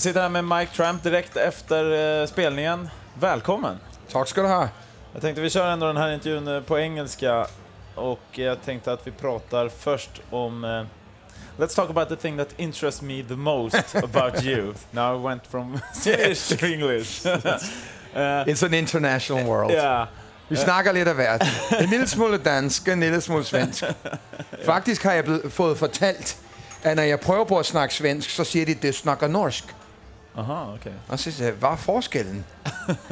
Jag sitter här med Mike Tramp direkt efter eh, spelningen. Välkommen! Tack ska du ha. Jag tänkte vi kör ändå den här intervjun eh, på engelska och jag tänkte att vi pratar först om eh, Let's talk about the thing that interests me the most about you. Now I went from Swedish to English. uh, It's an international world. yeah. Vi snakker lidt af hvert. En lille smule dansk, en lille smule svensk. Faktisk har jeg blevet, fået fortalt, at når jeg prøver på at snakke svensk, så siger de, at det snakker norsk. Aha, okej. Og så siger jeg, hvad er forskellen?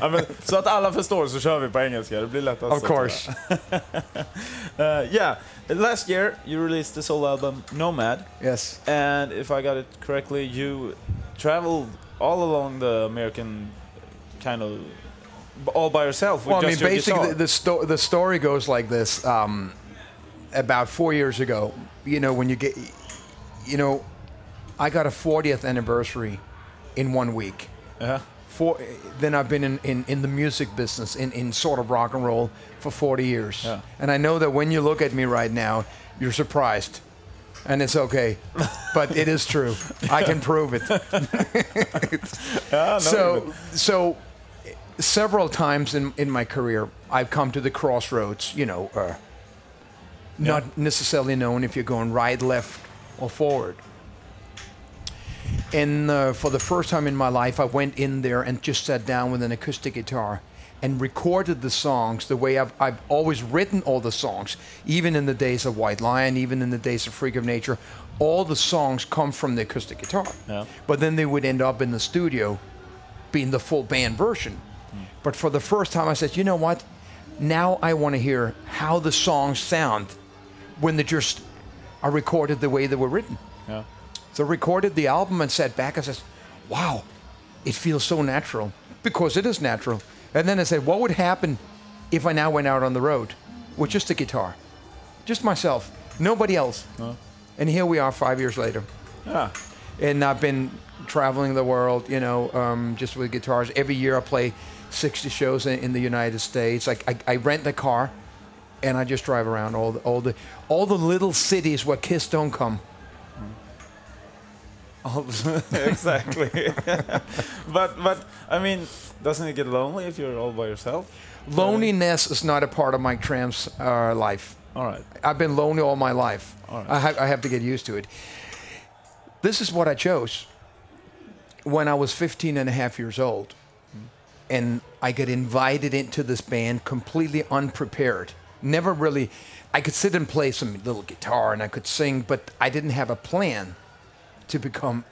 Ja, men, så att alla förstår så kör vi på engelska, det blir lättast. Of course. Uh, yeah, last year you released the solo album Nomad, Yes. and if I got it correctly, you traveled all along the American kind of all by yourself Well, I mean, basically, guitar. the, sto- the story goes like this. Um, about four years ago, you know, when you get, you know, I got a 40th anniversary in one week. Yeah. For, then I've been in, in, in the music business, in, in sort of rock and roll for 40 years. Yeah. And I know that when you look at me right now, you're surprised. And it's okay. but it is true. I can prove it. Yeah, so, so several times in, in my career, I've come to the crossroads, you know, uh, not necessarily known if you're going right, left, or forward. And uh, for the first time in my life, I went in there and just sat down with an acoustic guitar and recorded the songs the way I've, I've always written all the songs, even in the days of White Lion, even in the days of Freak of Nature. All the songs come from the acoustic guitar. Yeah. But then they would end up in the studio being the full band version. But for the first time, I said, you know what? Now I want to hear how the songs sound when they just are recorded the way they were written. yeah. So I recorded the album and sat back and said, wow, it feels so natural because it is natural. And then I said, what would happen if I now went out on the road with just a guitar? Just myself, nobody else. And here we are five years later. Yeah. And I've been traveling the world, you know, um, just with guitars. Every year I play 60 shows in, in the United States. Like I, I rent a car and I just drive around all the, all the all the little cities where Kiss don't come. exactly. but but I mean, doesn't it get lonely if you're all by yourself? Loneliness is not a part of Mike Tramp's uh, life. All right. I've been lonely all my life. All right. I, ha- I have to get used to it. This is what I chose when I was 15 and a half years old. And I get invited into this band completely unprepared. Never really, I could sit and play some little guitar and I could sing, but I didn't have a plan to become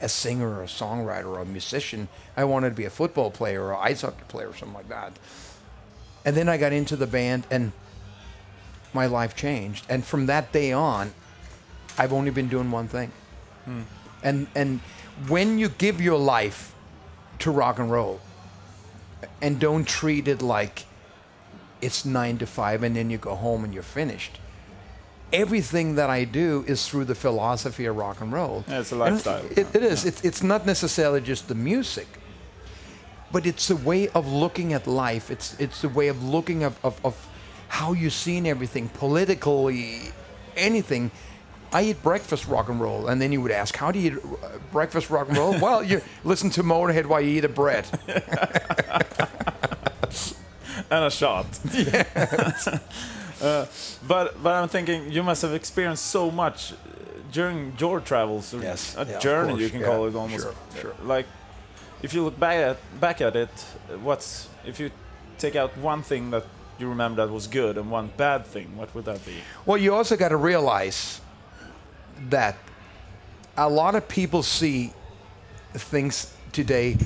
a singer or a songwriter or a musician. I wanted to be a football player or ice hockey player or something like that. And then I got into the band and my life changed. And from that day on, I've only been doing one thing. Hmm. And and when you give your life to rock and roll and don't treat it like it's nine to five and then you go home and you're finished. Everything that I do is through the philosophy of rock and roll. Yeah, it's a lifestyle. It, it is. It's, it's not necessarily just the music, but it's a way of looking at life. It's it's a way of looking of, of, of how you've seen everything politically, anything. I eat breakfast rock and roll, and then you would ask, "How do you eat uh, breakfast rock and roll?" well, you listen to Motorhead while you eat a bread. and a shot. uh, but but I'm thinking you must have experienced so much uh, during your travels. Yes. a Yeah, journey you can Yeah, call it almost. sure, sure. Like if you look back at back at it, what's if you take out one thing that you remember that was good and one bad thing, what would that be? Well, you also got to realize that a lot of people see things today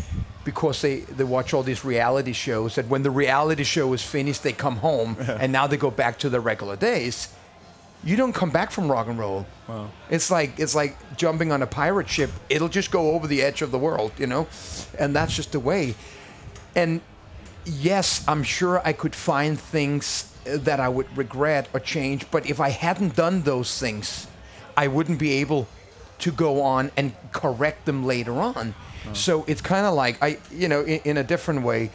because they, they watch all these reality shows that when the reality show is finished, they come home and now they go back to their regular days. You don't come back from rock and roll. Wow. It's like it's like jumping on a pirate ship. It'll just go over the edge of the world, you know, and that's just the way. And yes, I'm sure I could find things uh, that I would regret or change, but if I hadn't done those things, I wouldn't be able to go on and correct them later on. Uh-huh. So it's kind of like I, you know, in, in a different way.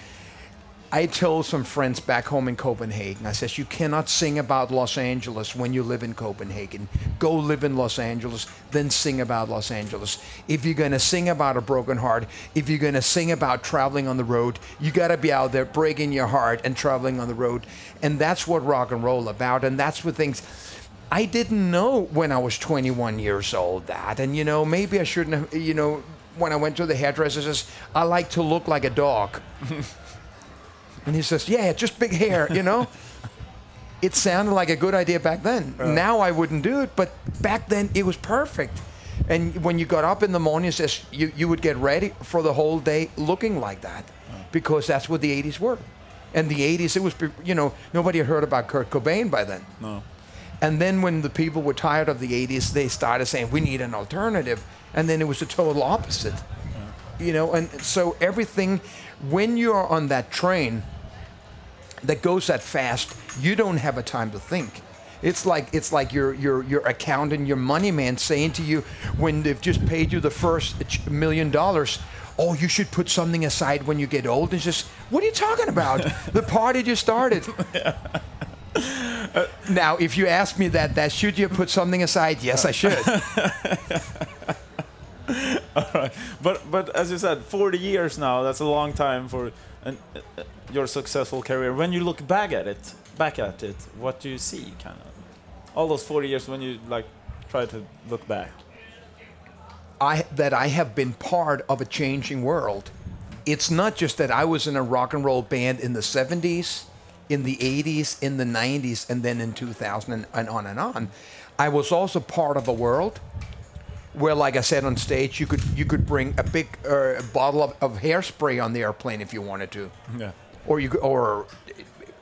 I told some friends back home in Copenhagen, I says, you cannot sing about Los Angeles when you live in Copenhagen. Go live in Los Angeles, then sing about Los Angeles. If you're going to sing about a broken heart, if you're going to sing about traveling on the road, you got to be out there breaking your heart and traveling on the road. And that's what rock and roll about. And that's what things. I didn't know when I was 21 years old that. And, you know, maybe I shouldn't have, you know, when I went to the hairdresser, says, I like to look like a dog. And he says, Yeah, just big hair, you know? it sounded like a good idea back then. Uh. Now I wouldn't do it, but back then it was perfect. And when you got up in the morning, it says you, you would get ready for the whole day looking like that uh. because that's what the 80s were. And the 80s, it was, you know, nobody had heard about Kurt Cobain by then. No. And then when the people were tired of the 80s, they started saying, we need an alternative. And then it was the total opposite. You know, and so everything, when you're on that train that goes that fast, you don't have a time to think. It's like it's like your your your accountant, your money man saying to you when they've just paid you the first million dollars, oh, you should put something aside when you get old. And it's just, what are you talking about? the party just started. now, if you ask me that, that should you put something aside? Yes, I should. But but as you said, 40 years now. That's a long time for an, uh, your successful career. When you look back at it, back at it, what do you see? Kind of all those 40 years when you like try to look back. I that I have been part of a changing world. It's not just that I was in a rock and roll band in the 70s, in the 80s, in the 90s, and then in 2000 and, and on and on. I was also part of a world where, like I said on stage, you could you could bring a big uh, bottle of, of hairspray on the airplane if you wanted to, Yeah. or you could, or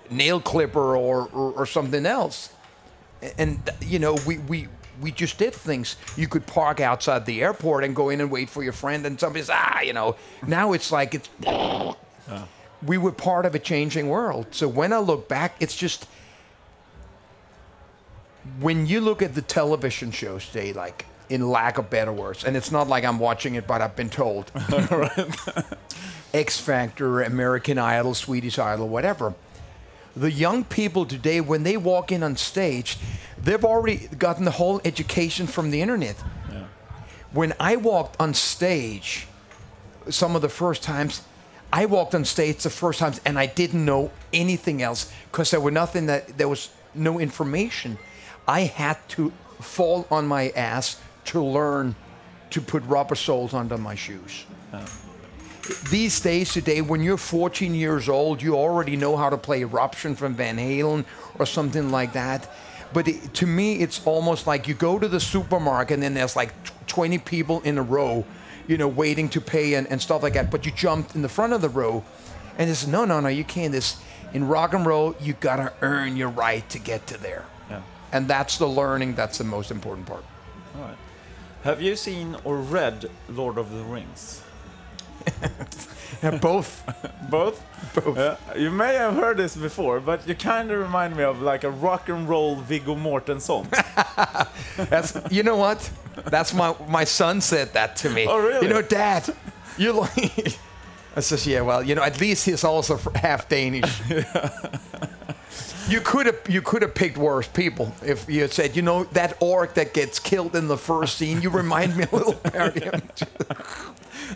nail clipper or, or, or something else. And you know, we, we we just did things. You could park outside the airport and go in and wait for your friend, and somebody's ah, you know. Now it's like it's. We were part of a changing world. So when I look back, it's just when you look at the television shows today, like in lack of better words, and it's not like I'm watching it, but I've been told. X Factor, American Idol, Swedish Idol, whatever. The young people today, when they walk in on stage, they've already gotten the whole education from the internet. Yeah. When I walked on stage, some of the first times, I walked on stage the first times and I didn't know anything else because there were nothing that there was no information. I had to fall on my ass to learn to put rubber soles under my shoes these days today, when you're 14 years old, you already know how to play Eruption from Van Halen or something like that. But it, to me, it's almost like you go to the supermarket and then there's like tw- 20 people in a row, you know, waiting to pay and, and stuff like that. But you jumped in the front of the row, and it's no, no, no, you can't. This in rock and roll, you gotta earn your right to get to there, Yeah. and that's the learning. That's the most important part. All right. Have you seen or read Lord of the Rings? both. Both? Both. Yeah. You may have heard this before, but you kind of remind me of like a rock and roll Viggo Mortensen. That's you know what? That's my my son said that to me. Oh, really? You know, Dad, you like. I says, yeah. Well, you know, at least he's also half Danish. You could have you could have picked worse people if you had said, you know, that orc that gets killed in the first scene. You remind me a little about him.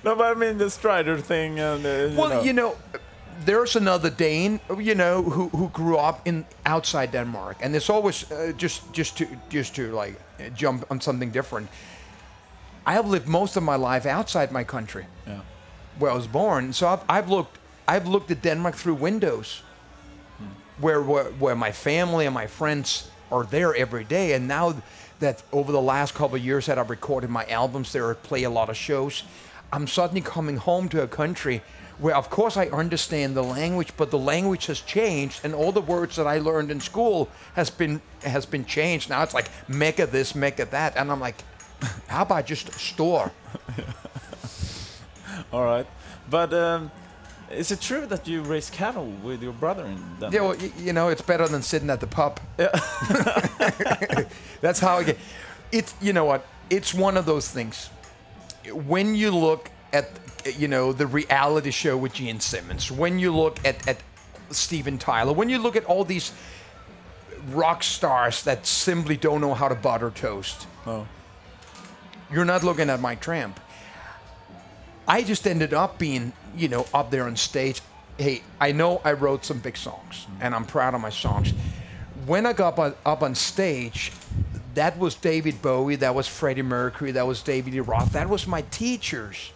no, but I mean the Strider thing and uh, you Well, know. you know, there's another Dane, you know, who, who grew up in outside Denmark, and it's always uh, just just to just to like jump on something different. I have lived most of my life outside my country, Yeah. where I was born. So I've, I've looked I've looked at Denmark through windows, where, where where my family and my friends are there every day. And now that over the last couple of years that I've recorded my albums there, play a lot of shows, I'm suddenly coming home to a country where, of course, I understand the language, but the language has changed, and all the words that I learned in school has been has been changed. Now it's like mecca this, mecca that, and I'm like, how about just store? All right. But um, is it true that you raise cattle with your brother in Denmark? Yeah, well, you know, it's better than sitting at the pub. Yeah. That's how I get. It's you know what? It's one of those things. When you look at you know the reality show with Gene Simmons, when you look at at Steven Tyler, when you look at all these rock stars that simply don't know how to butter toast, Oh. you're not looking at Mike Tramp. I just ended up being, you know, up there on stage. Hey, I know I wrote some big songs, mm-hmm. and I'm proud of my songs. When I got up, up on stage, that was David Bowie, that was Freddie Mercury, that was David Lee Roth, that was my teachers.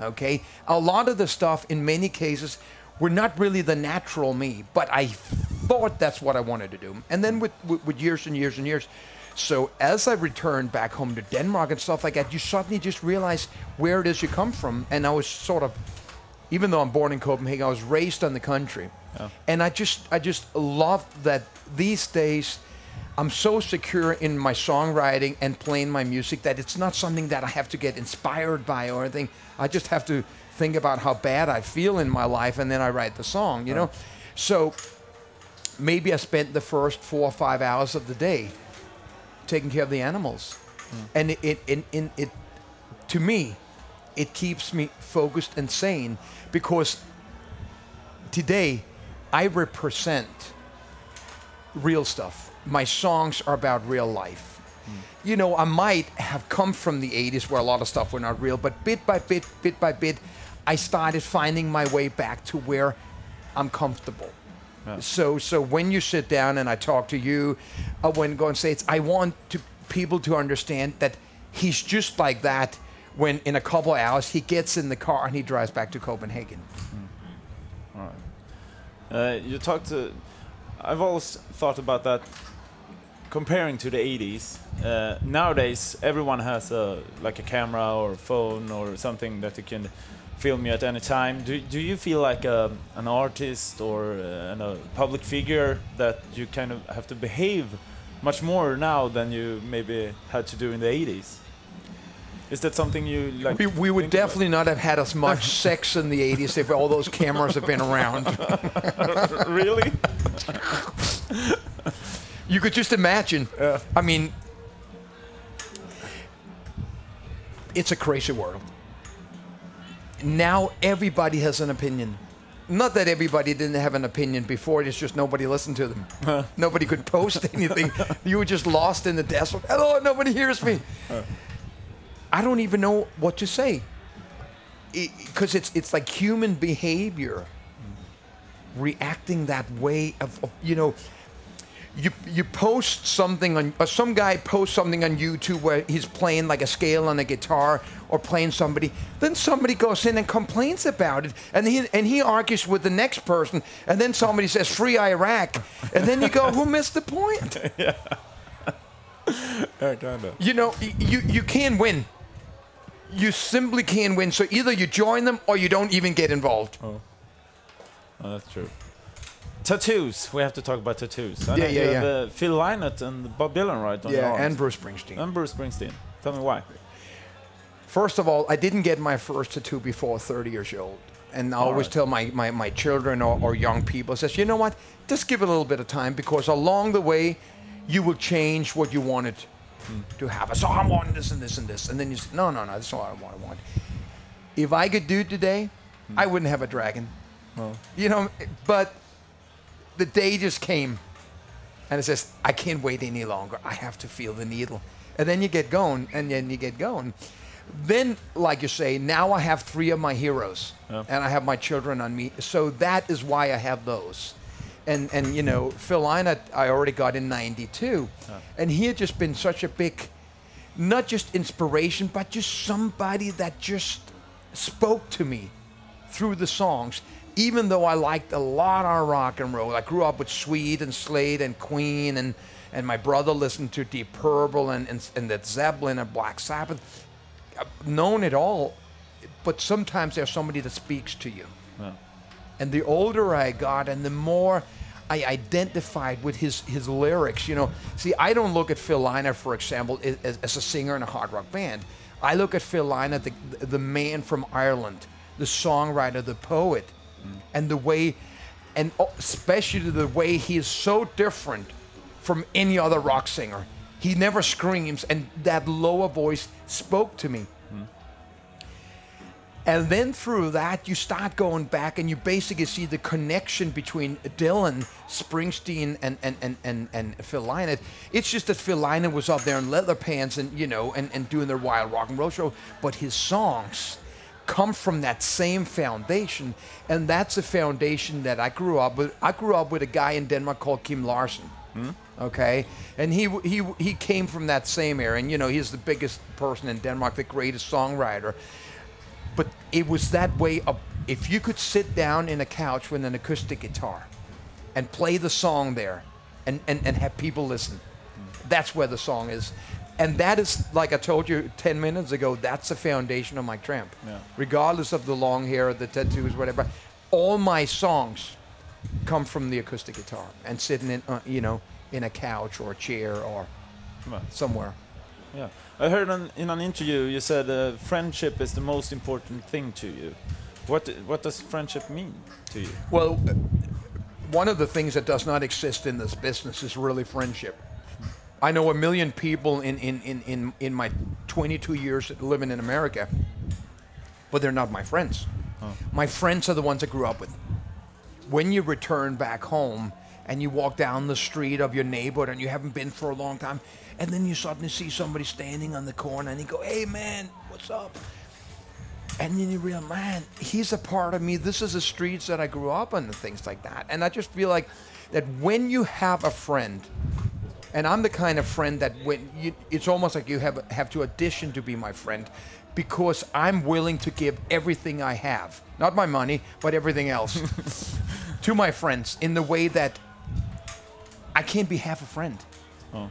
Okay, a lot of the stuff, in many cases, were not really the natural me, but I thought that's what I wanted to do. And then mm-hmm. with, with, with years and years and years, so as I returned back home to Denmark and stuff like that, you suddenly just realize where it is you come from. And I was sort of, even though I'm born in Copenhagen, I was raised on the country, and I just I just love that these days. I'm so secure in my songwriting and playing my music that it's not something that I have to get inspired by or anything. I just have to think about how bad I feel in my life and then I write the song, you know? So maybe I spent the first four or five hours of the day taking care of the animals. Hmm. And it, it, it, it, it, to me, it keeps me focused and sane because today I represent real stuff. My songs are about real life. You know, I might have come from the 80s where a lot of stuff were not real, but bit by bit, bit by bit, I started finding my way back to where I'm comfortable. So, so when you sit down and I talk to you, uh, when go and say it's, I want to people to understand that he's just like that. When in a couple hours he gets in the car and he drives back to Copenhagen. Uh, you talked to. I've always thought about that. Comparing to the 80s, uh, nowadays everyone has a like a camera or a phone or something that you can film you at any time. Do, do you feel like a, an artist or uh, an, a public figure that you kind of have to behave much more now than you maybe had to do in the 80s? Is that something you like? We, we would think about? definitely not have had as much sex in the 80s if all those cameras had been around. really. You could just imagine. I mean, it's a crazy world. Now everybody has an opinion. Not that everybody didn't have an opinion before, it's just nobody listened to them. nobody could post anything. you were just lost in the desert. Hello, nobody hears me. I don't even know what to say. Because it's, it's like human behavior reacting that way of, of you know, you you post something on or some guy posts something on YouTube where he's playing like a scale on a guitar or playing somebody, then somebody goes in and complains about it, and he and he argues with the next person, and then somebody says free Iraq, and then you go, who missed the point? yeah, kind of. You know, you you can win. You simply can't win. So either you join them or you don't even get involved. Oh, that's true. Tattoos. We have to talk about tattoos. I Yeah, yeah, yeah. uh, Phil Lynott and Bob Dylan right on Yeah, and Bruce Springsteen. and Bruce Springsteen. Tell me why. First of all, I didn't get my first tattoo before 30 years old. And I always right. tell my, my, my children or, or young people, says, you know what, just give it a little bit of time because along the way, you will change what you wanted to have. A so I want this and this and this. And then you say, no, no, no, that's not what I want. If I could do it today, I wouldn't have a dragon. You know, but the day just came and it says, I can't wait any longer. I have to feel the needle. And then you get going, and then you get going. Then, like you say, now I have three of my heroes, Yeah. and I have my children on me. So that is why I have those. And, and you know, Phil Lynott, I already got in 92. And he had just been such a big, not just inspiration, but just somebody that just spoke to me through the songs, even though I liked a lot of rock and roll. I grew up with Sweet and Slade and Queen, and, and my brother listened to Deep Purple and, and, and that Zeppelin and Black Sabbath. I've known it all, but sometimes there's somebody that speaks to you. And the older I got, and the more I identified with his, his lyrics, you know. See, I don't look at Phil Lynott, for example, as, as a singer in a hard rock band. I look at Phil Lynott, the, the man from Ireland, the songwriter, the poet, mm. and the way, and especially the way he is so different from any other rock singer. He never screams, and that lower voice spoke to me And then through that, you start going back and you basically see the connection between Dylan, Springsteen, and, and, and, and, and Phil Lynott. It's just that Phil Lynott was up there in leather pants and, you know, and, and doing their wild rock and roll show. But his songs come from that same foundation. And that's a foundation that I grew up with. I grew up with a guy in Denmark called Kim Larsen. Hmm? Okay, and he he he came from that same era, and you know he's the biggest person in Denmark, the greatest songwriter but it was that way of if you could sit down in a couch with an acoustic guitar and play the song there and, and, and have people listen that's where the song is. And that is like i told you 10 minutes ago that's the foundation of Mike Tramp. Yeah. regardless of the long hair the tattoos whatever all my songs come from the acoustic guitar and sitting in uh, you know in a couch or a chair or somewhere Yeah, I heard on, in an interview you said uh, friendship is the most important thing to you. What what does friendship mean to you? Well, uh, one of the things that does not exist in this business is really friendship. I know a million people in, in, in, in, in my 22 years living in America, but they're not my friends. My friends are the ones I grew up with. When you return back home and you walk down the street of your neighborhood and you haven't been for a long time, and then you suddenly see somebody standing on the corner and you go, hey man, what's up? And then you realize, man, he's a part of me. This is the streets that I grew up on and things like that. And I just feel like that when you have a friend, and I'm the kind of friend that when you, it's almost like you have have to audition to be my friend, because I'm willing to give everything I have, not my money, but everything else, to my friends in the way that I can't be half a friend. Oh.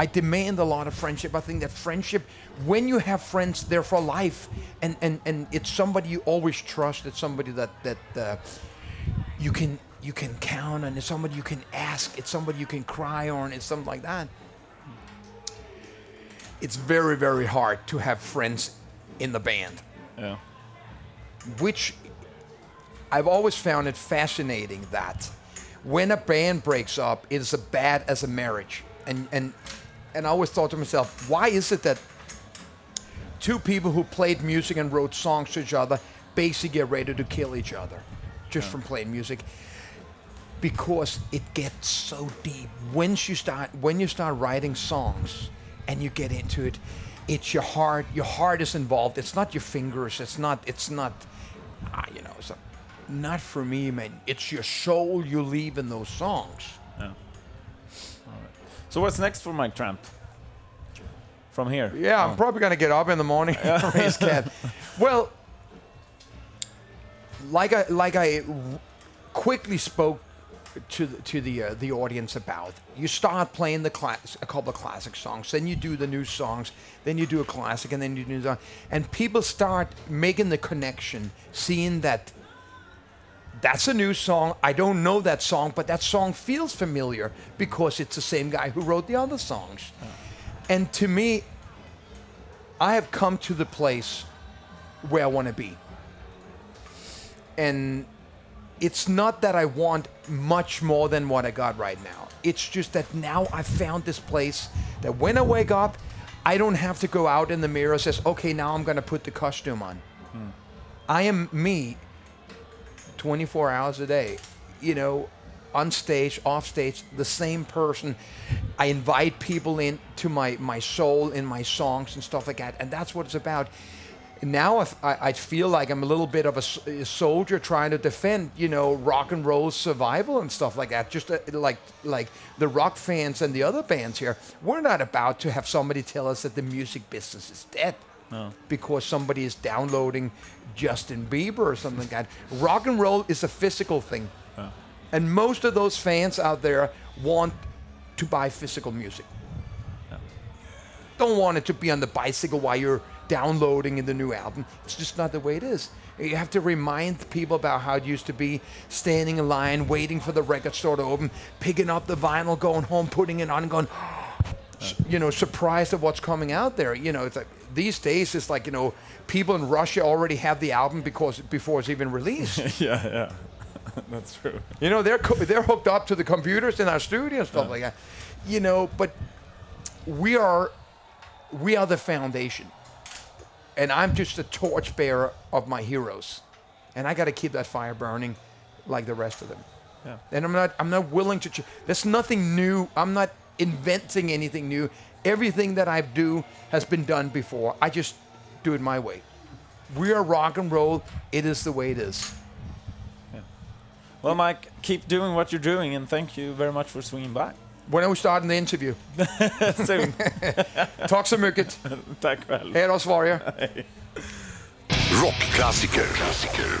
I demand a lot of friendship. I think that friendship, when you have friends, they're for life, and and and it's somebody you always trust. It's somebody that that uh, you can you can count on. It's somebody you can ask. It's somebody you can cry on. It's something like that. It's very very hard to have friends in the band, Yeah, which I've always found it fascinating that when a band breaks up, it is as bad as a marriage. And and and I always thought to myself, why is it that two people who played music and wrote songs to each other basically get ready to kill each other just from playing music? Because it gets so deep. Once you start when you start writing songs and you get into it, it's your heart. Your heart is involved. It's not your fingers. It's not. It's not. Ah, you know. So, not for me, man. It's your soul you leave in those songs. yeah. So what's next for Mike Tramp? From here? Yeah, I'm probably gonna get up in the morning and raise cat. Well, like I like I quickly spoke to the, to the uh, the audience about. You start playing the class, a couple of classic songs, then you do the new songs, then you do a classic, and then you do the and people start making the connection, seeing that that's a new song. I don't know that song, but that song feels familiar because it's the same guy who wrote the other songs. Oh. And to me, I have come to the place where I want to be. And it's not that I want much more than what I got right now. It's just that now I've found this place that when I wake up, I don't have to go out in the mirror and says, okay, now I'm going to put the costume on. Hmm. I am me 24 hours a day, you know, on stage, off stage, the same person. I invite people in to my, my soul in my songs and stuff like that. And that's what it's about. Now I, I feel like I'm a little bit of a soldier trying to defend, you know, rock and roll survival and stuff like that. Just uh, like like the rock fans and the other bands here, we're not about to have somebody tell us that the music business is dead No. because somebody is downloading Justin Bieber or something like that. Rock and roll is a physical thing. Yeah. And most of those fans out there want to buy physical music. Oh. Don't want it to be on the bicycle while you're downloading in the new album. It's just not the way it is. You have to remind people about how it used to be standing in line, waiting for the record store to open, picking up the vinyl, going home, putting it on, and going, you know, surprised at what's coming out there. You know, it's like these days it's like you know, people in Russia already have the album because before it's even released. yeah, yeah. That's true. you know, they're co- they're hooked up to the computers in our studio and stuff like that. You know, but we are we are the foundation. and I'm just a torchbearer of my heroes, and I got to keep that fire burning, like the rest of them. Yeah. And I'm not I'm not willing to. Ch- There's nothing new. I'm not inventing anything new. Everything that I do has been done before. I just do it my way. We are rock and roll. It is the way it is. Yeah. Well, Mike, keep doing what you're doing, and thank you very much for swinging by. When are we starting the interview? Soon. Tack så mycket. Tack själv. Hej då, svarar jag. Rockklassiker. Klassiker.